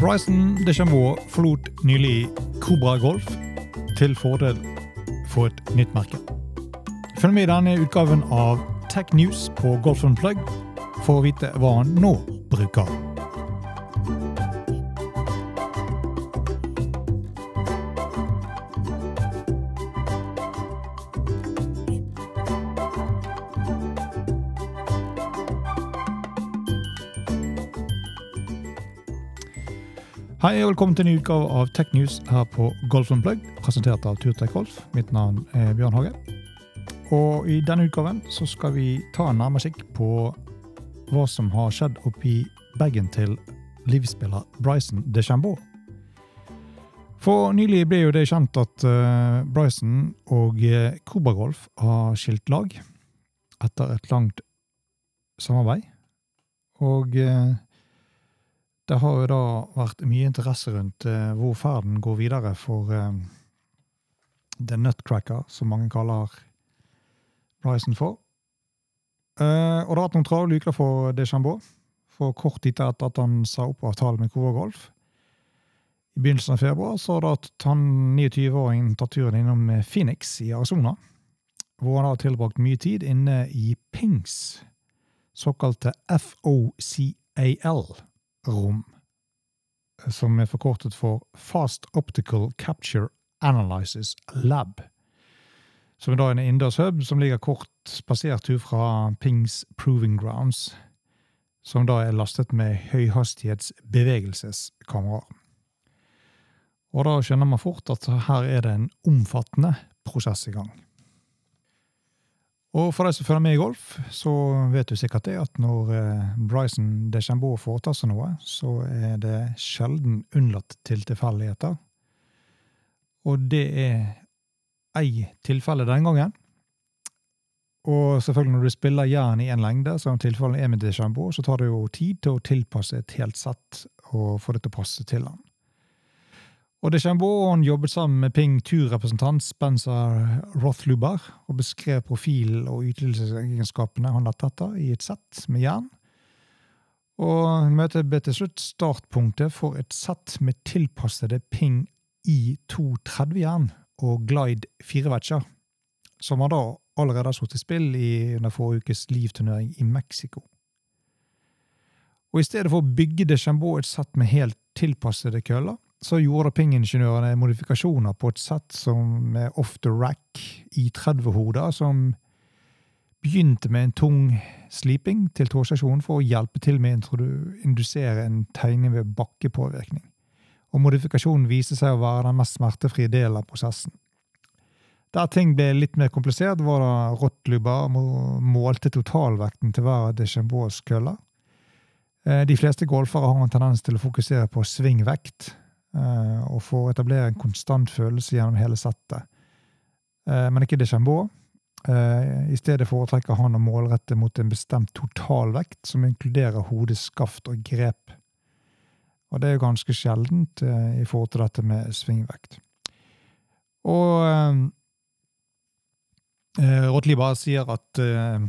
Bryson DeChambeau forlot nylig Cobra Golf til fordel for et nytt merke. Følg med i denne utgaven av Tech News på Golf Unplugged for å vite hva han nå bruker. Hei og velkommen til en ny utgave av Tech News her på Golf Unplugged, presentert av Turtek Golf. Mitt navn er Bjørn Hage. Og i denne utgaven så skal vi ta en nærmere kikk på hva som har skjedd oppi bagen til livsspiller Bryson DeChambeau. For nylig ble jo det kjent at uh, Bryson og uh, Golf har skilt lag etter et langt samarbeid. Og uh, det har jo da vært mye interesse rundt eh, hvor ferden går videre for eh, The Nutcracker, som mange kaller Bryson for. Eh, og det har vært noen travle uker for Deschambeau. For kort tid etter at han sa opp avtalen med Kova Golf. I begynnelsen av februar så har han 29-åringen tatt turen innom Phoenix i Arizona. Hvor han har tilbrakt mye tid inne i Pings såkalte FOCAL rom, som er forkortet for Fast Optical Capture Analysis Lab. Som er da en innendørs hub som ligger kort spasert fra Pings Proving Grounds, som da er lastet med høyhastighetsbevegelseskameraer. Og da skjønner man fort at her er det en omfattende prosess i gang. Og for deg som følger med i golf, så vet du sikkert det at når Bryson DeChambeau foretar seg noe, så er det sjelden unnlatt til tilfeldigheter. Og det er ei tilfelle den gangen. Og selvfølgelig når du spiller jern i en lengde, som tilfellet er med DeChambeau, så tar det jo tid til å tilpasse et helt sett og få det til å passe til han. Og DeChambeau jobbet sammen med Ping turrepresentant Spencer Rothluber og beskrev profilen og ytelsesegenskapene han har tatt av i et sett med jern. Og møtet ble til slutt startpunktet for et sett med tilpassede Ping I230-jern og Glide 4-vetcher, som han da allerede har stått i spill i under forrige ukes livturnering i Mexico. Og I stedet for å bygge DeChambeau et sett med helt tilpassede køller, så gjorde Ping-ingeniørene modifikasjoner på et sett som er off the rack i 30-hoder, som begynte med en tung sliping til tåseksjonen for å hjelpe til med å indusere en tegning ved bakkepåvirkning. Og modifikasjonen viste seg å være den mest smertefrie delen av prosessen. Der ting ble litt mer komplisert, var da Rottluber målte totalvekten til hver av kølle. køller. De fleste golfere har en tendens til å fokusere på svingvekt, og får etablere en konstant følelse gjennom hele settet. Men ikke Deschambault. I stedet foretrekker han å målrette mot en bestemt totalvekt, som inkluderer hode, skaft og grep. Og det er jo ganske sjeldent i forhold til dette med svingvekt. Og eh, bare sier at eh,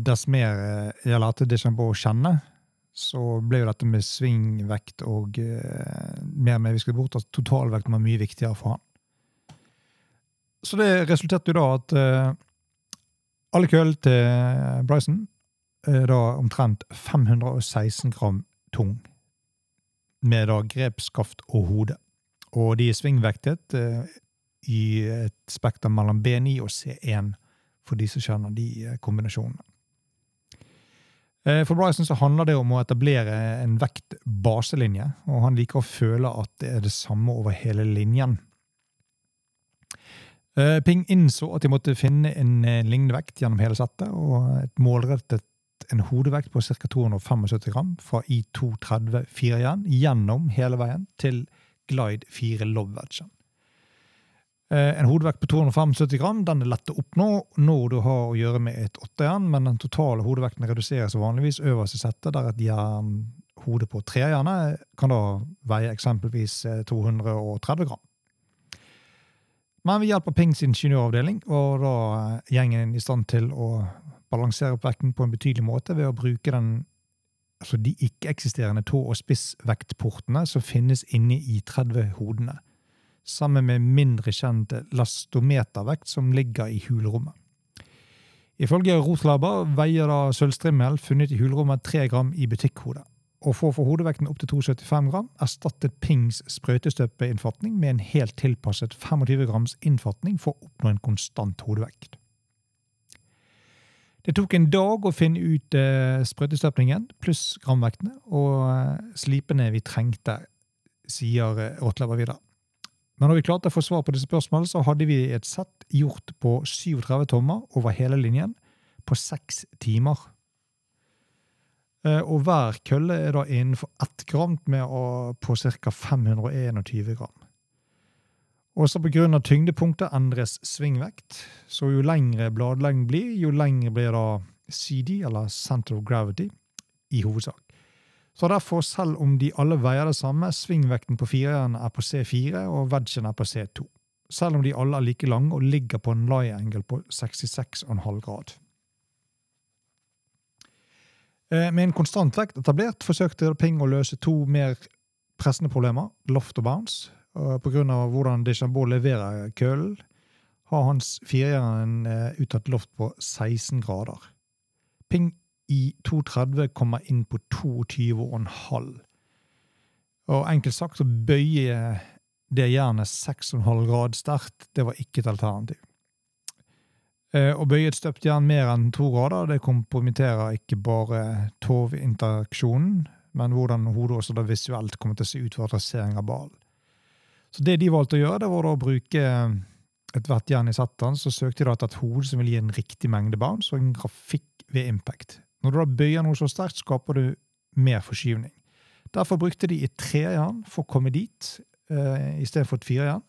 dess mer jeg lærte Deschambault å kjenne, så ble jo dette med svingvekt og eh, mer med vi skulle bort at totalvekt var mye viktigere for han. Så det resulterte jo da at eh, alle køll til Bryson er da omtrent 516 gram tung, med da grepsskaft og hode. Og de er svingvektet eh, i et spekter mellom B9 og C1, for de som kjenner de kombinasjonene. For Bryson så handler det om å etablere en vektbaselinje, og han liker å føle at det er det samme over hele linjen. Ping innså at de måtte finne en lignende vekt gjennom hele settet, og et målrettet en hodevekt på ca. 275 gram fra I230 4 igjen gjennom hele veien til Glide 4 Love-wedgen. En hodevekt på 275 gram den er lett å oppnå når du har å gjøre med et åttejern, men den totale hodevekten reduseres vanligvis øverst i settet, der et jernhode på trejernet kan da veie eksempelvis 230 gram. Men ved hjelp av Pings ingeniøravdeling var da gjengen i stand til å balansere opp vekten på en betydelig måte ved å bruke den altså de ikke-eksisterende tå- og spissvektportene som finnes inne i 30-hodene, sammen med mindre kjent lastometervekt som ligger i hulrommet. Ifølge Rotlaber veier da sølvstrimmel funnet i hulrommet 3 gram i butikkhodet. Og for å få hodevekten opp til 275 gram erstattet Pings sprøytestøpeinnfatning med en helt tilpasset 25 grams innfatning for å oppnå en konstant hodevekt. Det tok en dag å finne ut eh, sprøytestøpningen pluss gramvektene og eh, slipene vi trengte, sier eh, Rotlever videre. Men når vi klarte å få svar på disse spørsmålene, så hadde vi et sett gjort på 37 tommer over hele linjen på seks timer. Eh, og hver kølle er da innenfor ett gram på ca. 521 gram. Også pga. tyngdepunktet endres svingvekt, så jo lengre bladlengden blir, jo lengre blir da CD, eller center of gravity, i hovedsak. Så derfor, selv om de alle veier det samme, svingvekten på fireren er på C4 og wedgen er på C2. Selv om de alle er like lange og ligger på en lie angle på 66,5 grad. Eh, med en konstant vekt etablert forsøkte Ping å løse to mer pressende problemer, loft og bounce. Av hvordan Deschambault leverer kølen, har hans firehjerne en uttatt loft på 16 grader. Ping i 230 kommer inn på 22,5. Og enkelt sagt så bøyer det jernet 6,5 grad sterkt. Det var ikke et alternativ. Eh, å bøye et støpt jern mer enn to grader det kompromitterer ikke bare tovinteraksjonen, men hvordan hodet også da visuelt kommer til å se ut for trasering av ballen. Så det de valgte å gjøre, det var da å bruke ethvert jern i setteren, så søkte de da etter et hode som ville gi en riktig mengde bounce og en grafikk ved impact. Når du da bøyer noe så sterkt, skaper du mer forskyvning. Derfor brukte de et trejern for å komme dit, uh, istedenfor et firejern.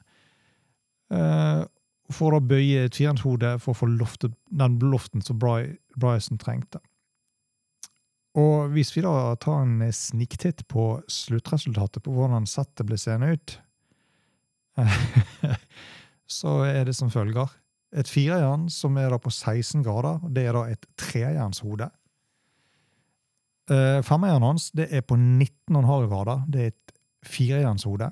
Uh, for å bøye et firehjernshode for å få loftet, den loften som Bryson trengte. Og hvis vi da tar en sniktitt på sluttresultatet, på hvordan settet ble seende ut, så er det som følger. Et firejern som er da på 16 grader, det er da et trejernshode. Uh, Femeieren hans det er på 19,5 grader. Det er et firejernshode.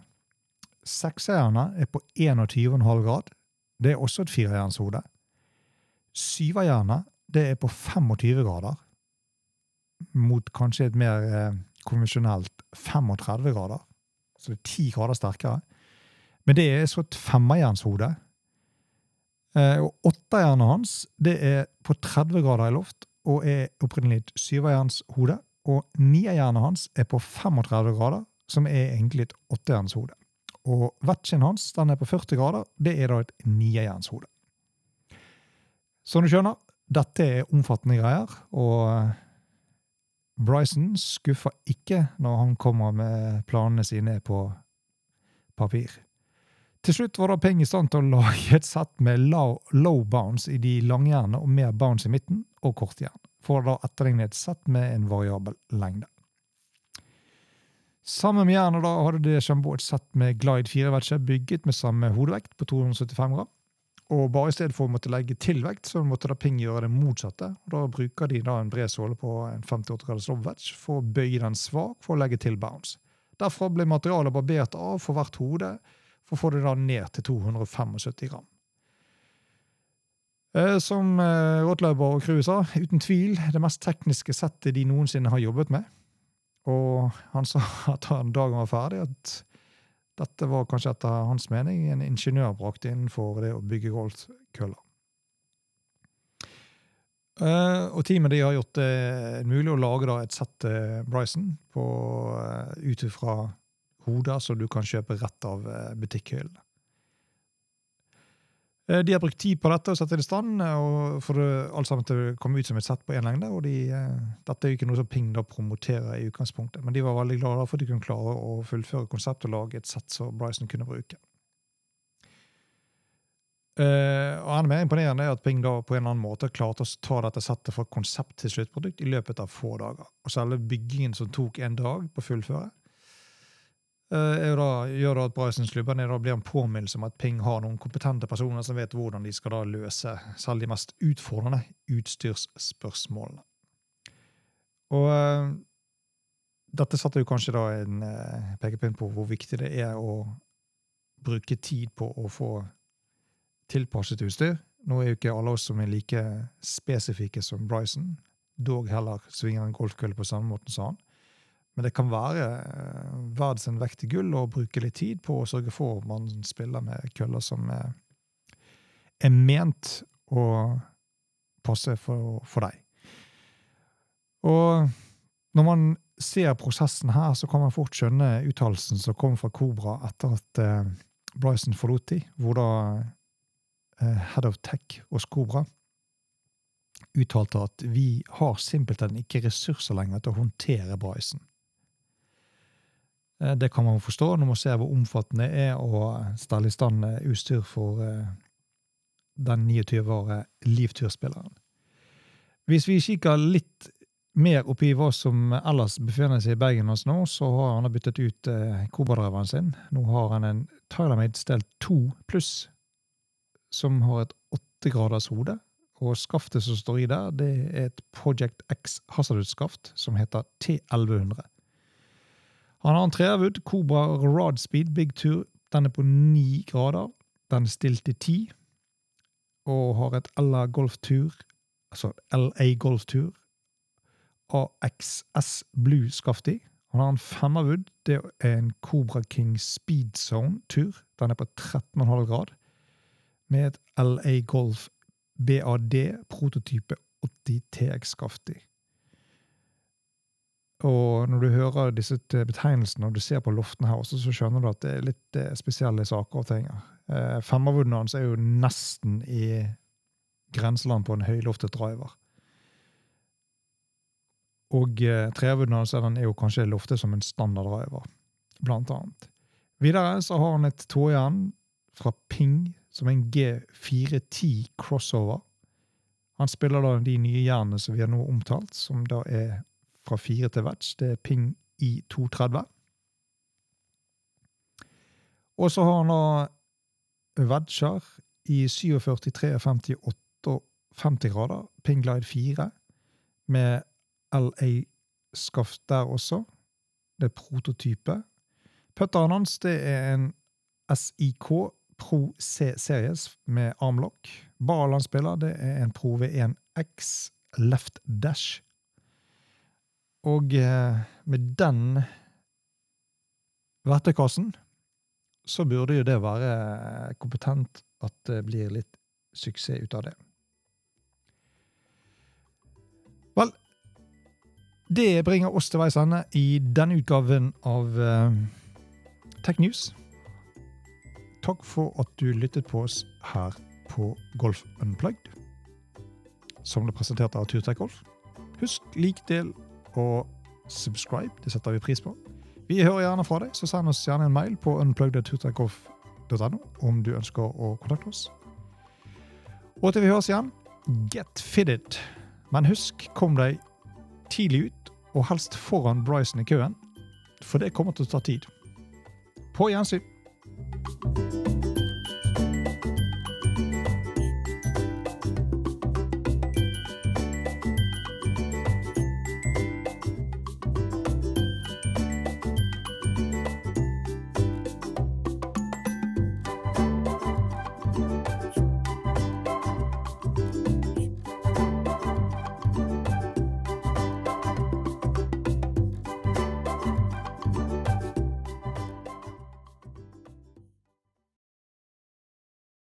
Sekseierne er på 21,5 grad. Det er også et firejernshode. Syverjernet det er på 25 grader, mot kanskje et mer eh, konvensjonelt 35 grader. Så det er 10 grader sterkere. Men det er så et femmerjernshode. Eh, og åtterjernet hans det er på 30 grader i loft og er opprinnelig et syverjernshode. Og nierjernet hans er på 35 grader, som er egentlig et åttehjernshode. Og vetchen hans den er på 40 grader. Det er da et nierjernshode. Som du skjønner, dette er omfattende greier, og Bryson skuffer ikke når han kommer med planene sine på papir. Til slutt var da Ping i stand til å lage et sett med low, low bounce i de langjernene og mer bounce i midten, og kortjern, for å da etterlignet et sett med en variabel lengde. Sammen med jernet hadde det Chambeau et sett med Glide 4-vetsje bygget med samme hodevekt på 275 gram. Og bare i stedet for å måtte legge tilvekt, så måtte da Ping gjøre det motsatte. og Da bruker de da en bred såle på en 58 graders lobvetch for å bøye den svak for å legge til bounce. Derfor ble materialet barbert av for hvert hode for å få det da ned til 275 gram. Eh, som eh, Rotlauber og Crew sa, uten tvil det mest tekniske settet de noensinne har jobbet med. Og han sa at da dagen var ferdig, at dette var kanskje etter hans mening en ingeniørbrakt innenfor det å bygge golfkøller. Uh, og teamet de har gjort det mulig å lage et sett Bryson ut ifra hoder som du kan kjøpe rett av butikkhyllene. Eh, de har brukt tid på dette og sette det i stand, eh, og for det alt sammen til å komme ut som et sett på én lengde. og de, eh, Dette er jo ikke noe som Ping da promoterer i utgangspunktet, men de var veldig glade for at de kunne klare å fullføre konseptet og lage et sett som Bryson kunne bruke. Og Enda mer imponerende er at Ping da på en eller annen måte klarte å ta dette settet fra konsept til sluttprodukt i løpet av få dager. Og Selve byggingen som tok en dag på å fullføre, Eh, da, gjør da at Brysons-klubben blir en påminnelse om at Ping har noen kompetente personer som vet hvordan de skal da løse selv de mest utfordrende utstyrsspørsmålene. Og uh, dette satte jo kanskje da en uh, pekepinn på hvor viktig det er å bruke tid på å få tilpasset utstyr. Nå er jo ikke alle oss som er like spesifikke som Bryson, dog heller svinger en golfkølle på samme måte som han. Men det kan være uh, verdt sin vekt i gull å bruke litt tid på å sørge for at man spiller med køller som er, er ment å passe for, for deg. Og når man ser prosessen her, så kan man fort skjønne uttalelsen som kom fra Kobra etter at uh, Bryson forlot de, hvor da uh, Head of Tech hos Kobra uttalte at vi har simpelthen ikke ressurser lenger til å håndtere Bryson. Uh, det kan man forstå når man ser hvor omfattende det er å stelle i stand utstyr for den 29 årige livturspilleren. Hvis vi kikker litt mer oppi hva som ellers befinner seg i Bergen hans nå, så har han byttet ut eh, Cobra-driveren sin. Nå har han en Tylermade Stell 2 pluss, som har et åttegraders hode. Og skaftet som står i der, det er et Project X Hazardous-skaft som heter T1100. Han har en treavud, Cobra Rod Speed Big Tour. Den er på ni grader. Den er stilt i ti. Og har et LA Golf Tour, altså LA Golf Tour AXS Blue Skafti. Han har en femmerwood. Det er en Cobra King Speed Zone-tur. Den er på 13,5 grad. Med et LA Golf BAD prototype 80 TX Skafti. Og når du hører disse betegnelsene og du ser på loftene her, også, så skjønner du at det er litt eh, spesielle saker og ting. Eh, hans er jo nesten i grenseland på en høyloftet driver. Og eh, hans er jo kanskje loftet som en standard driver, blant annet. Videre så har han et tåjern fra Ping, som er en G410 crossover. Han spiller da de nye jernene som vi har nå omtalt, som da er fra 4 til vetch. Det er Ping I230. Og så har han da wedger i 47, 53, 58 grader, Ping Glide 4, med LA-skaft der også. Det er prototype. Putteren hans det er en SIK Pro C Series med armlock. Ballen han spiller, det er en Pro V1X Left Dash. Og eh, med den verktøykassen så burde jo det være kompetent at det blir litt suksess ut av det. Vel, det bringer oss til veis ende i denne utgaven av uh, Tech News. Takk for at du lyttet på oss her på Golf Unplugged, som ble presentert av Turtech Golf. Husk, lik, del og subscribe. Det setter vi pris på. Vi hører gjerne fra deg, så send oss gjerne en mail på unpluggedturtekgolf.no om du ønsker å kontakte oss. Og til vi høres igjen, get fitted. Men husk, kom deg tidlig ut og helst foran Bryson i køen, for det kommer til å ta tid. På gjensyn!